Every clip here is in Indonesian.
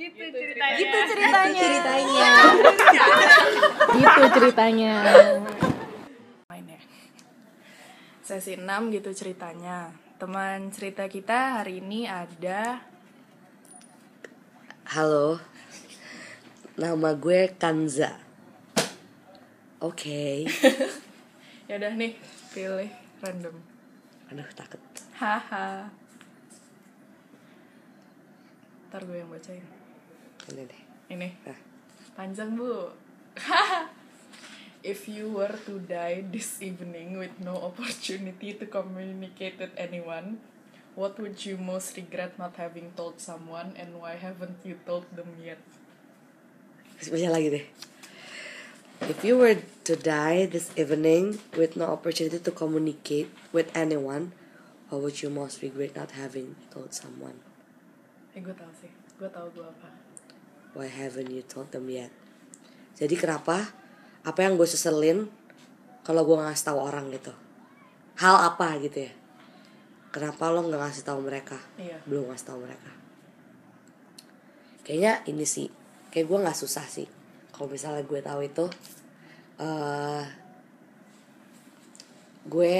Gitu ceritanya. Gitu ceritanya. ceritanya Gitu ceritanya. Main ya. Sesi 6 gitu ceritanya. Teman cerita kita hari ini ada halo nama gue Kanza oke ya udah nih pilih random. aduh takut Haha. Ntar gue yang bacain. Ini deh Ini Nah. panjang bu. If you were to die this evening with no opportunity to communicate with anyone, what would you most regret not having told someone and why haven't you told them yet? baca lagi deh If you were to die this evening with no opportunity to communicate with anyone, what would you most regret not having told someone? Eh gue tau sih, gue tau gue apa. Why haven't you told them yet? Jadi kenapa? Apa yang gue seselin kalau gue ngasih tahu orang gitu? Hal apa gitu ya? Kenapa lo nggak ngasih tahu mereka? Iya. Belum ngasih tahu mereka. Kayaknya ini sih, kayak gue nggak susah sih. Kalau misalnya gue tahu itu, eh gue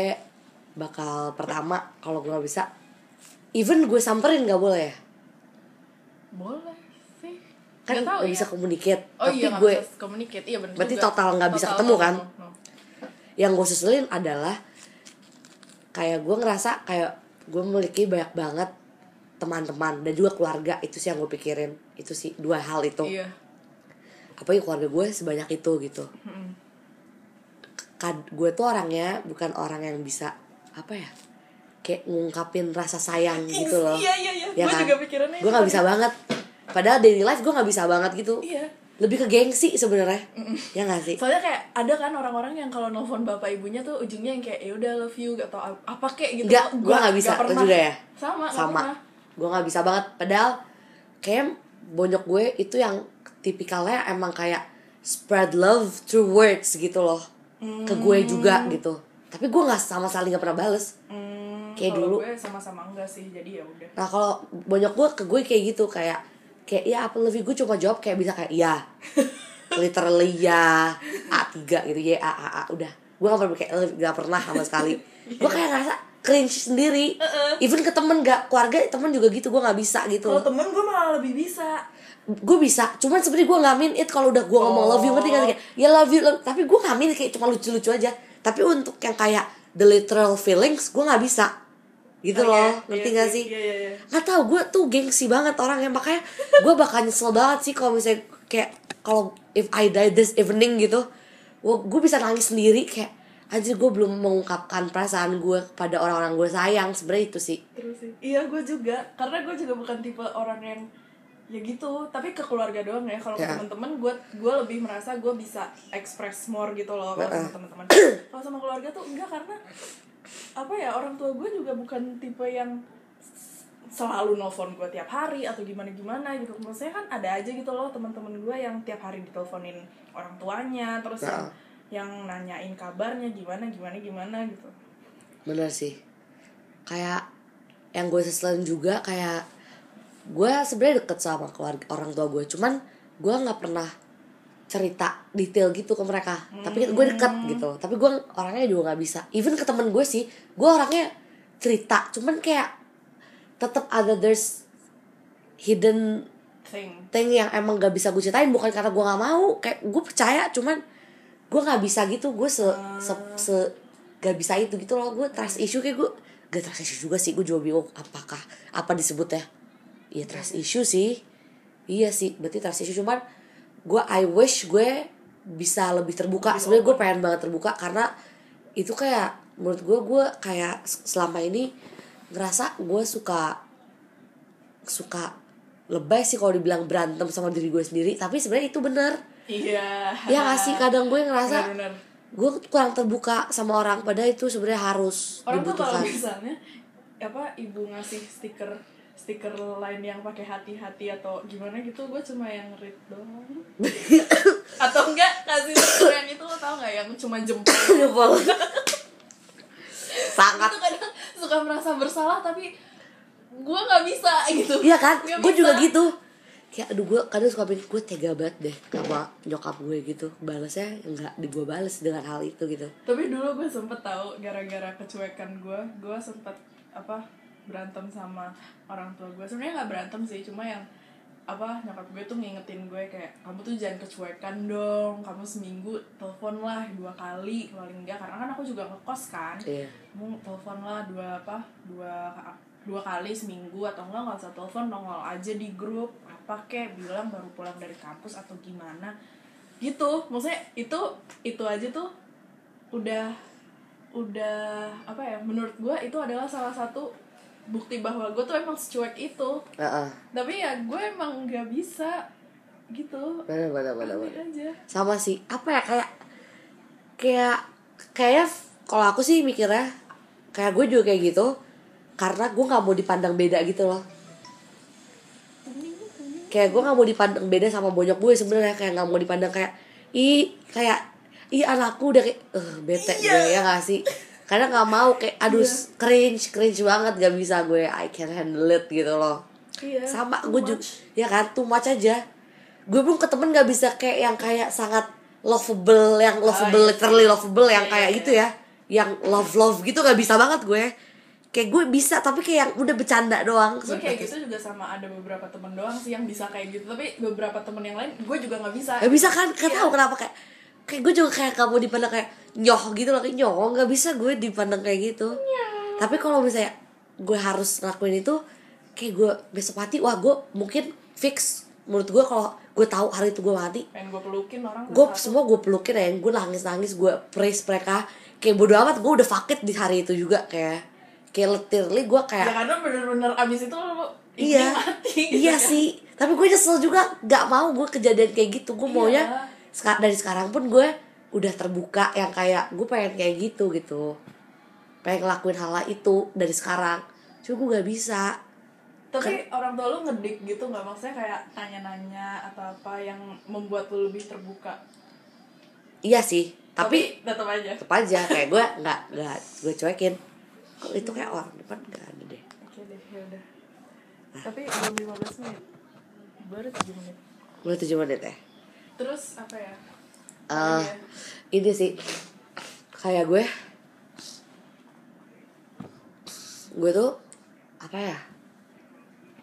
bakal pertama kalau gue nggak bisa, even gue samperin nggak boleh ya? Boleh. Kan Nggak tahu nggak ya. bisa communicate. Oh tapi iya gue communicate, iya bener Berarti juga. total nggak bisa ketemu, kan? no, no. yang gue seselin adalah kayak gue ngerasa kayak gue memiliki banyak banget teman-teman dan juga keluarga itu sih yang gue pikirin itu sih dua hal itu Iya. apa ya keluarga gue sebanyak itu gitu. Kad, gue tuh orangnya bukan orang yang bisa apa ya kayak ngungkapin rasa sayang gitu loh Iya iya iya. Ya gue kan? juga pikirannya. gue nggak bisa banget padahal daily life gue nggak bisa banget gitu Iya. lebih ke gengsi sebenarnya ya nggak sih Soalnya kayak ada kan orang-orang yang kalau nelfon bapak ibunya tuh ujungnya yang kayak ya udah love you atau apa kek gitu. Nggak, gua nggak bisa. Pernah. juga ya? Sama, sama gue nggak bisa banget padahal kayak bonyok gue itu yang tipikalnya emang kayak spread love through words gitu loh ke gue juga gitu tapi gue nggak sama sekali nggak pernah bales Hmm, Kayak dulu. gue sama-sama enggak sih, jadi ya udah. nah kalau bonyok gue ke gue kayak gitu kayak kayak ya apa you gue cuma jawab kayak bisa kayak iya literally ya. A tiga gitu ya a a a. Udah. Gue gak pernah kayak nggak pernah sama sekali. Gue kayak ngerasa cringe sendiri. Even ke temen gak keluarga temen juga gitu gue nggak bisa gitu. Kalau temen gue malah lebih bisa. gue bisa. Cuman sebenarnya gue nggak mean it kalau udah gue ngomong love you ngerti gak? Kayak, ya love you love- tapi gue nggak mean kayak cuma lucu-lucu aja. Tapi untuk yang kayak the literal feelings gue nggak bisa gitu Oh, loh iya, ngerti iya gak sih? Iya iya iya. nggak tahu gue tuh gengsi banget orangnya. Makanya gue bakal nyesel banget sih kalau misalnya kayak kalau if I die this evening gitu gue bisa nangis sendiri. Kayak aja gue belum mengungkapkan perasaan gue pada orang-orang gue sayang. Sebenarnya itu sih. Iya gue juga, karena gue juga bukan tipe orang yang ya gitu. Tapi ke keluarga doang ya. Kalau Ya. teman-teman gue gue lebih merasa gue bisa express more gitu loh kalau sama teman-teman kalau sama keluarga tuh enggak karena apa ya orang tua gue juga bukan tipe yang selalu nelfon gue tiap hari atau gimana gimana gitu maksudnya kan ada aja gitu loh teman-teman gue yang tiap hari diteleponin orang tuanya terus yang yang nanyain kabarnya gimana gimana gimana gitu. Bener sih. Kayak yang gue seselin juga kayak gue sebenarnya deket sama keluarga orang tua gue. Cuman gue nggak pernah cerita detail gitu ke mereka. Tapi gue deket gitu. Tapi gue orangnya juga nggak bisa. Even ke temen gue sih gue orangnya cerita. Cuman kayak tetap ada there's hidden thing. thing yang emang gak bisa gue ceritain. Bukan karena gue nggak mau. Kayak gue percaya cuman gue nggak bisa gitu. Gue se, se, se gak bisa itu gitu loh. Gue trust issue kayak gue gak trust issue juga sih. Gue juga bingung apakah apa disebutnya. Iya trust issue sih. Iya sih berarti trust issue. Cuman gue I wish gue bisa lebih terbuka. Sebenarnya gue pengen banget terbuka karena itu kayak menurut gue gue kayak selama ini ngerasa gue suka suka lebay sih kalau dibilang berantem sama diri gue sendiri. Tapi sebenarnya itu bener. Iya. Ya sih? Kadang gue ngerasa benar-benar gue kurang terbuka sama orang. Padahal itu sebenarnya harus orang tuh kalau dibutuhkan misalnya apa ibu ngasih stiker stiker lain yang pakai hati-hati atau gimana gitu gue cuma yang read doang. Atau enggak kasih stiker yang itu lo tau nggak yang cuma jempol. Jempol. sangat. Itu kadang suka merasa bersalah tapi gue nggak bisa gitu. Iya kan? Gue juga gitu. Kayak aduh gue kadang suka mikir gue tega banget deh sama nyokap gue gitu. Balasnya nggak di gue bales dengan hal itu gitu. Tapi dulu gue sempet tahu gara-gara kecuekan gue gue sempet apa berantem sama orang tua gue. Sebenarnya nggak berantem sih cuma yang apa nyokap gue tuh ngingetin gue kayak kamu tuh jangan kecuekan dong kamu seminggu telepon lah dua kali paling enggak karena kan aku juga ngekos kan. Iya. Kamu telepon lah dua apa dua dua kali seminggu atau enggak nggak usah telepon nongol aja di grup. Apa kek bilang baru pulang dari kampus atau gimana. Gitu. Maksudnya itu itu aja tuh udah udah apa ya menurut gue itu adalah salah satu bukti bahwa gue tuh emang secuek itu. Heeh. tapi ya gue emang nggak bisa gitu. Bener bener bener bener. aja. Sama sih apa ya kayak kayak kayak kalau aku sih mikirnya kayak gue juga kayak gitu karena gue nggak mau dipandang beda gitu loh. Kayak gue nggak mau dipandang beda sama bonyok gue sebenarnya kayak nggak mau dipandang kayak ih kayak ih anakku udah kayak eh bete gue ya gak sih karena nggak mau kayak aduh cringe cringe banget gak bisa gue I can handle it gitu loh. Iya sama gue juga ya kan too much aja. Gue pun ke temen gak bisa kayak yang kayak sangat lovable yang lovable iya. literally lovable yang Iya, kayak iya, gitu ya. Yang love love gitu gak bisa banget gue. Kayak gue bisa tapi kayak yang udah bercanda doang. Gue kayak gitu juga sama ada beberapa temen doang sih yang bisa kayak gitu. Tapi beberapa temen yang lain gue juga nggak bisa. Gak bisa kan? Gak Iya. tahu kenapa kayak kayak gue juga kayak kamu dipandang kayak nyoh gitu loh kayak nyoh gak bisa gue dipandang kayak gitu Iya. tapi kalau misalnya gue harus ngelakuin itu kayak gue besok mati wah gue mungkin fix menurut gue kalau gue tahu hari itu gue mati pengen gue pelukin orang gue semua gue pelukin ya gue nangis nangis gue praise mereka kayak bodo amat gue udah fakit di hari itu juga kayak kayak literally gue ya kayak karena bener-bener abis itu lo iya mati gitu iya kan. sih tapi gue nyesel juga nggak mau gue kejadian kayak gitu gue maunya Iya. seka- dari sekarang pun gue udah terbuka yang kayak gue pengen kayak gitu gitu. Pengen ngelakuin hal itu dari sekarang. Cuma gue nggak bisa. Tapi orang tua lu ngedik gitu nggak? Maksudnya kayak tanya-nanya atau apa yang membuat lu lebih terbuka? Iya sih tapi, tetap aja. tetap aja. Kayak gue nggak nggak gue cuekin. Kok itu kayak orang depan? Gak ada deh. Oke deh ya udah. Tapi belum 15 menit. Baru 7 menit. Udah tujuh menit ya? Terus apa ya Eh, ya? ini sih. Kayak gue. Gue tuh apa ya?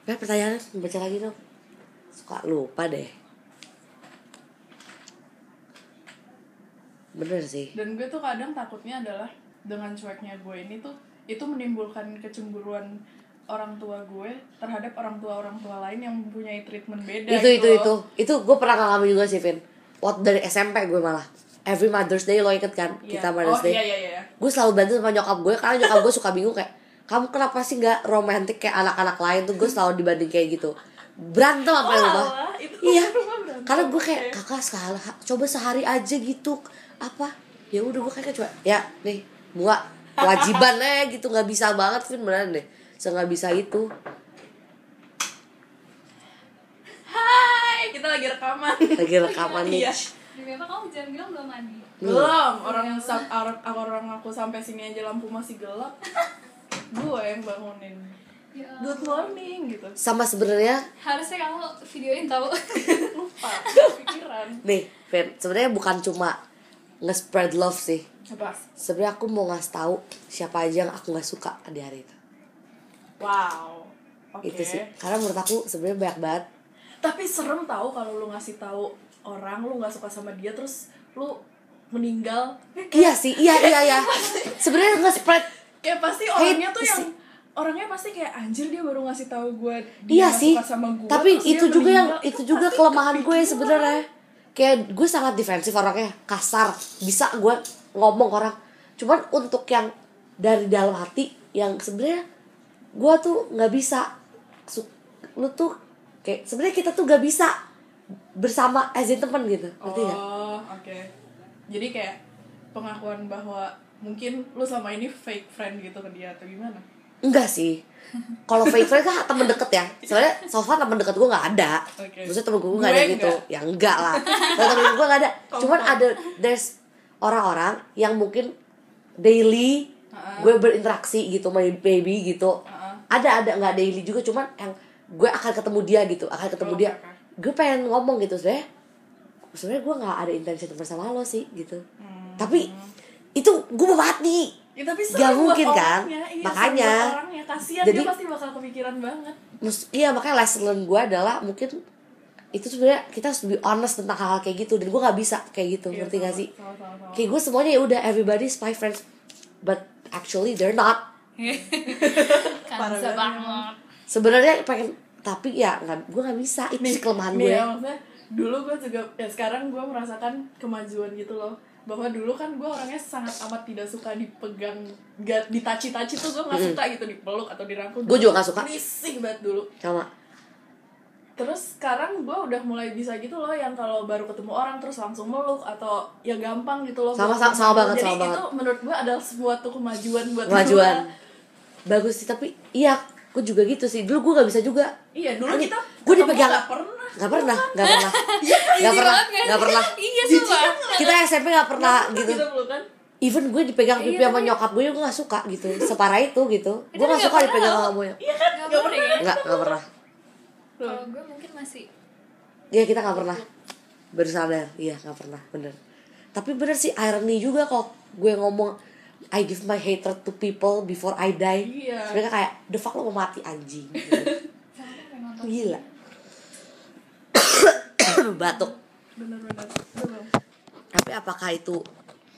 Apa ya pertanyaannya baca lagi dong suka lupa deh. Bener sih. Dan gue tuh kadang takutnya adalah dengan cueknya gue ini tuh itu menimbulkan kecemburuan orang tua gue terhadap orang tua orang tua lain yang mempunyai treatment beda itu itu gitu itu loh. itu gue pernah ngalamin juga sih Vin waktu dari SMP gue malah. Every Mother's Day lo inget kan? Iya. kita Mother's oh, Day. iya iya iya. Gue selalu bantu sama nyokap gue karena nyokap gue suka bingung kayak kamu kenapa sih nggak romantis kayak anak-anak lain? Tuh gue selalu dibanding kayak gitu. Berantem apa Oh, rumah iya. karena gue kayak kakak sekali coba sehari aja gitu. Apa? Ya udah gue kayak coba ya nih bunga kewajiban eh gitu nggak bisa banget Vin beneran deh. So nggak bisa itu kita lagi rekaman. lagi rekaman nih Iya. Ternyata kamu jangan bilang belum mandi. Belum, orang sam- orang orang aku sampai sini aja lampu masih gelap. Gue yang bangunin. Ya, Good morning gitu. sama sebenarnya harusnya kamu videoin tahu. Lupa, pikiran. nih Vin sebenarnya bukan cuma nge-spread love sih Apa? sebenarnya aku mau ngasih tahu siapa aja yang aku nggak suka di hari itu Wow. Oke. itu sih karena menurut aku sebenarnya banyak banget Tapi serem tahu kalau lu ngasih tahu orang lu nggak suka sama dia terus lu meninggal. iya sih iya iya iya. Sebenarnya nge-spread Kayak pasti orangnya tuh yang orangnya pasti kayak anjir dia baru ngasih tahu gue iya sih. suka sama gue tapi terus dia itu juga yang meninggal. itu juga kelemahan gue sebenarnya. Kayak gue sangat defensif orangnya. Kasar. Bisa gue ngomong orang. Cuman untuk yang dari dalam hati yang sebenarnya gue tuh nggak bisa lu tuh kayak sebenarnya kita tuh gak bisa bersama as in teman gitu ngerti nggak? Oh, oke. Jadi kayak pengakuan bahwa mungkin lu sama ini fake friend gitu ke dia atau gimana? Enggak sih. Kalau fake friend kan temen deket ya. Soalnya so far temen deket gue gak ada. Oke. Maksudnya temen gue gak Gue ada gitu. enggak. Ya enggak lah. Kalau temen gue gak ada. Cuman ada there's orang-orang yang mungkin daily Ha-ha. gue berinteraksi gitu baby gitu. Ha-ha. Ada ada nggak daily juga cuman yang gue akan ketemu dia gitu, akan ketemu Oh, dia. oke. gue pengen ngomong gitu sebenarnya sebenarnya gue nggak ada intention bersama lo sih gitu tapi itu gue mau mati Ya, tapi Gak mungkin kan? Iya, Makanya. orangnya kasihan Jadi- dia pasti bakal kepikiran banget Mus- iya makanya lesson learn gue adalah mungkin itu sebenarnya kita harus lebih honest tentang hal-hal kayak gitu dan gue nggak bisa kayak gitu Iya, ngerti gak sih sama- sama- sama. kayak gue semuanya ya udah everybody's my friends but actually they're not kan banget banget sebenarnya pengen tapi ya nggak gue nggak bisa. Itu sih kelemahan nih gue ya maksudnya dulu gue juga ya sekarang gue merasakan kemajuan gitu loh. Bahwa dulu kan gue orangnya sangat amat tidak suka dipegang gak ditaci-taci tuh gue nggak suka gitu dipeluk atau dirangkul. Gua juga nggak suka. risih banget dulu. Sama. Terus sekarang gue udah mulai bisa gitu loh yang kalau baru ketemu orang terus langsung meluk atau ya gampang gitu loh Sama- sama- sama banget, jadi sama itu banget. menurut gue adalah suatu kemajuan buat kemajuan. gua. bagus sih tapi iya gue juga gitu sih. Dulu gue nggak bisa juga. Iya dulu Anjing, kita gua ketemu dipegang. nggak pernah. Nggak pernah nggak pernah. nggak pernah nggak pernah. iya kita SMP nggak pernah gitu. gitu pelukan even gue dipegang pipi Iya, sama nyokap gue gue gak suka gitu. Separah itu gitu. Gue gak nggak suka dipegang sama gue iya kan? Nggak nggak pernah. ya nggak nggak pernah. Kalau gue mungkin masih Iya kita nggak pernah. Baru sadar iya nggak pernah. Bener. Tapi bener sih irony juga kok. Gue ngomong I give my hatred to people before I die Iya. mereka kayak the fuck lo mau mati anjing gitu. gila batuk bener-bener Bener. tapi apakah itu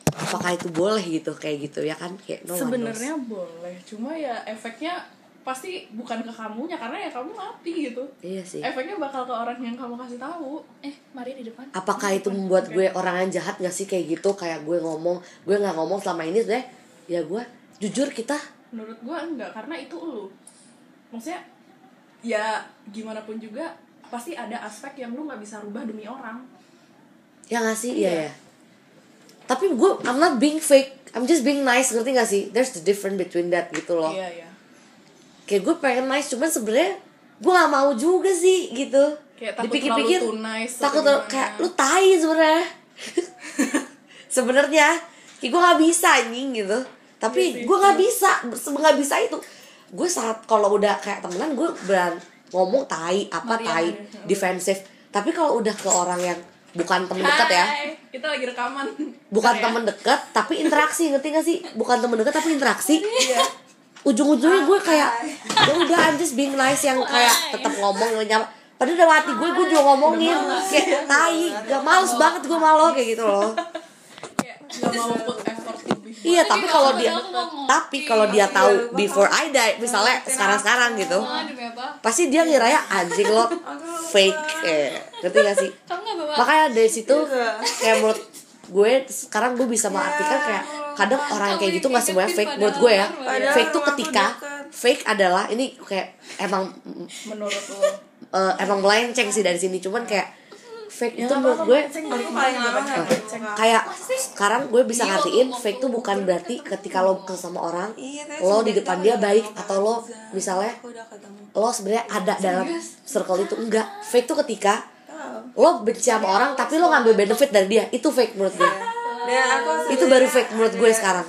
apakah itu boleh gitu kayak gitu ya kan kayak no sebenarnya boleh cuma ya efeknya pasti bukan ke kamunya karena ya kamu mati gitu. Iya sih. Efeknya bakal ke orang yang kamu kasih tahu. Eh mari di depan. Apakah itu membuat gue orang yang jahat gak sih? Kayak gitu kayak gue ngomong gue nggak ngomong selama ini deh ya gue jujur kita. Menurut gua enggak karena itu lu. Maksudnya ya gimana pun juga pasti ada aspek yang lu nggak bisa rubah demi orang. Ya gak sih? Iya. iya. ya. Tapi gue I'm not being fake. I'm just being nice ngerti gak sih? There's the difference between that gitu loh. Iya iya kayak gue pengen nice cuman sebenarnya gue gak mau juga sih gitu. Kayak takut dipikir-pikir nice takut terlalu- kayak lu tai sebenarnya. Sebenarnya kayak gue gak bisa anjing gitu. Tapi Iya gue gak bisa nggak bisa itu. Gue saat kalau udah kayak temenan gue beran ngomong tai apa Mariana tai ya. defensif. Tapi kalau udah ke orang yang bukan temen dekat ya. Kita lagi rekaman. Bukan Bentar ya. temen dekat tapi interaksi ngerti gak sih? Bukan temen dekat tapi interaksi. Iya ujung-ujungnya gue kayak ya udah I'm just being nice yang kayak tetap ngomong nyapa padahal udah mati gue gue juga ngomongin. Kayak tai gak males banget gue malu kayak gitu loh. Kayak nggak mau put effort lebih. Iya tapi kalau dia tapi kalau dia tahu before I die misalnya sekarang-sekarang gitu Jangan demi apa pasti dia ngira ya anjing lo fake. Eh ngerti gak sih? Makanya dari situ kayak menurut gue sekarang gue bisa mengartikan kayak kadang orang kayak gitu nggak semuanya fake. Menurut gue ya Padahal fake tuh ketika fake adalah ini kayak emang menurut lo? Eh, emang melenceng sih dari sini. Cuman kayak fake Ya, itu menurut gue kayak sekarang gue bisa Iya, ngertiin waktu- fake tuh bukan berarti ketika lo ke sama orang Iya, lo di depan dia baik atau lo misalnya lo sebenarnya ada dalam circle itu. Enggak. Fake tuh ketika lo benci sama orang tapi lo ngambil benefit dari dia. Itu fake menurut gue Dan aku Itu baru fake menurut gue sekarang.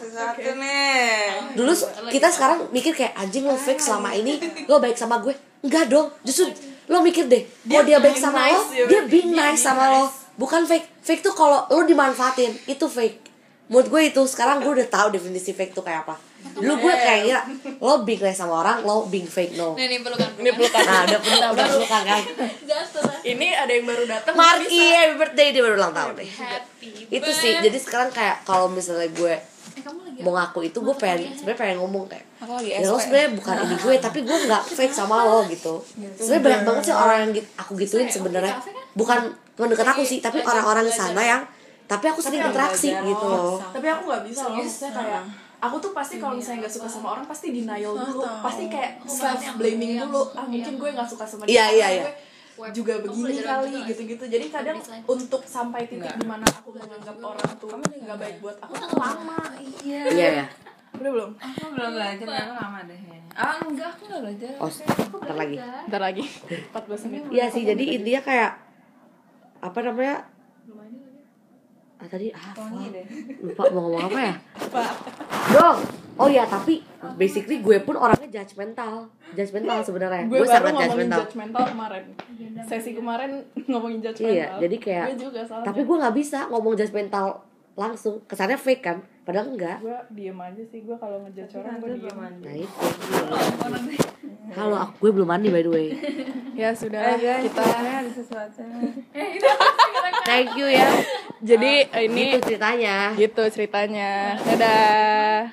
Nih. dulu kita sekarang mikir kayak anjing lo fake selama ini lo baik sama gue enggak dong justru lo mikir deh kalau dia baik sama lo nice, ya, dia berarti. being Dia nice sama lo nice. bukan fake fake tuh kalau lo dimanfaatin itu fake menurut gue itu sekarang gue udah tahu definisi fake tuh kayak apa. Dulu gue kayak ngira lo being nice sama orang lo being fake no. Nih nih pelukan ini pelukan. nah udah penuh udah pelukan kan? Lah ini ada yang baru datang Mark bisa. iya happy birthday dia baru ulang tahun. Deh happy itu sih jadi sekarang kayak kalau misalnya gue eh, kamu lagi mau ngaku itu gue pengen sebenarnya pengen ngomong kayak ya lo sebenarnya bukan ini gue tapi gue nggak fake sama lo gitu. Sebenarnya banyak banget sih orang yang aku gituin sebenarnya. Bukan teman dekat aku sih tapi orang-orang di sana yang tapi aku sering interaksi gitu loh. Tapi aku nggak bisa loh maksudnya kayak aku tuh pasti kalau misalnya nggak suka sama orang pasti denial dulu. pasti kayak self blaming dulu. ah mungkin gue nggak suka sama Iya, dia. Iya, iya. gue juga begini kali gitu-gitu. Jadi kadang untuk sampai titik di mana aku menganggap orang tuh nggak baik buat aku. Tuh lama. Iya. iya ya udah belum? Aku belum belajar, aku lama deh. Ah, enggak, aku enggak belajar. oh ntar lagi. Ntar lagi. 14 menit. Iya sih jadi intinya kayak apa namanya ah, tadi ah Wangi deh. lupa mau ngomong apa ya? Dong. Oh ya tapi basically gue pun orangnya judgmental judgmental sebenarnya. Gue gue baru sangat ngomongin judgmental judgmental kemarin. Sesi kemarin ngomongin judgmental Iya, jadi kayak- gue juga soalnya tapi gue nggak bisa ngomong judgmental langsung. Kesannya fake kan? Padahal enggak. Gue diem aja sih. Gue kalau ngejudge orang gue diem nah itu. Kalau aku gue belum mandi by the way. Ya sudah Eh guys, kita ada sesuatu. thank you ya. Jadi ini itu ceritanya. gitu ceritanya. Dadah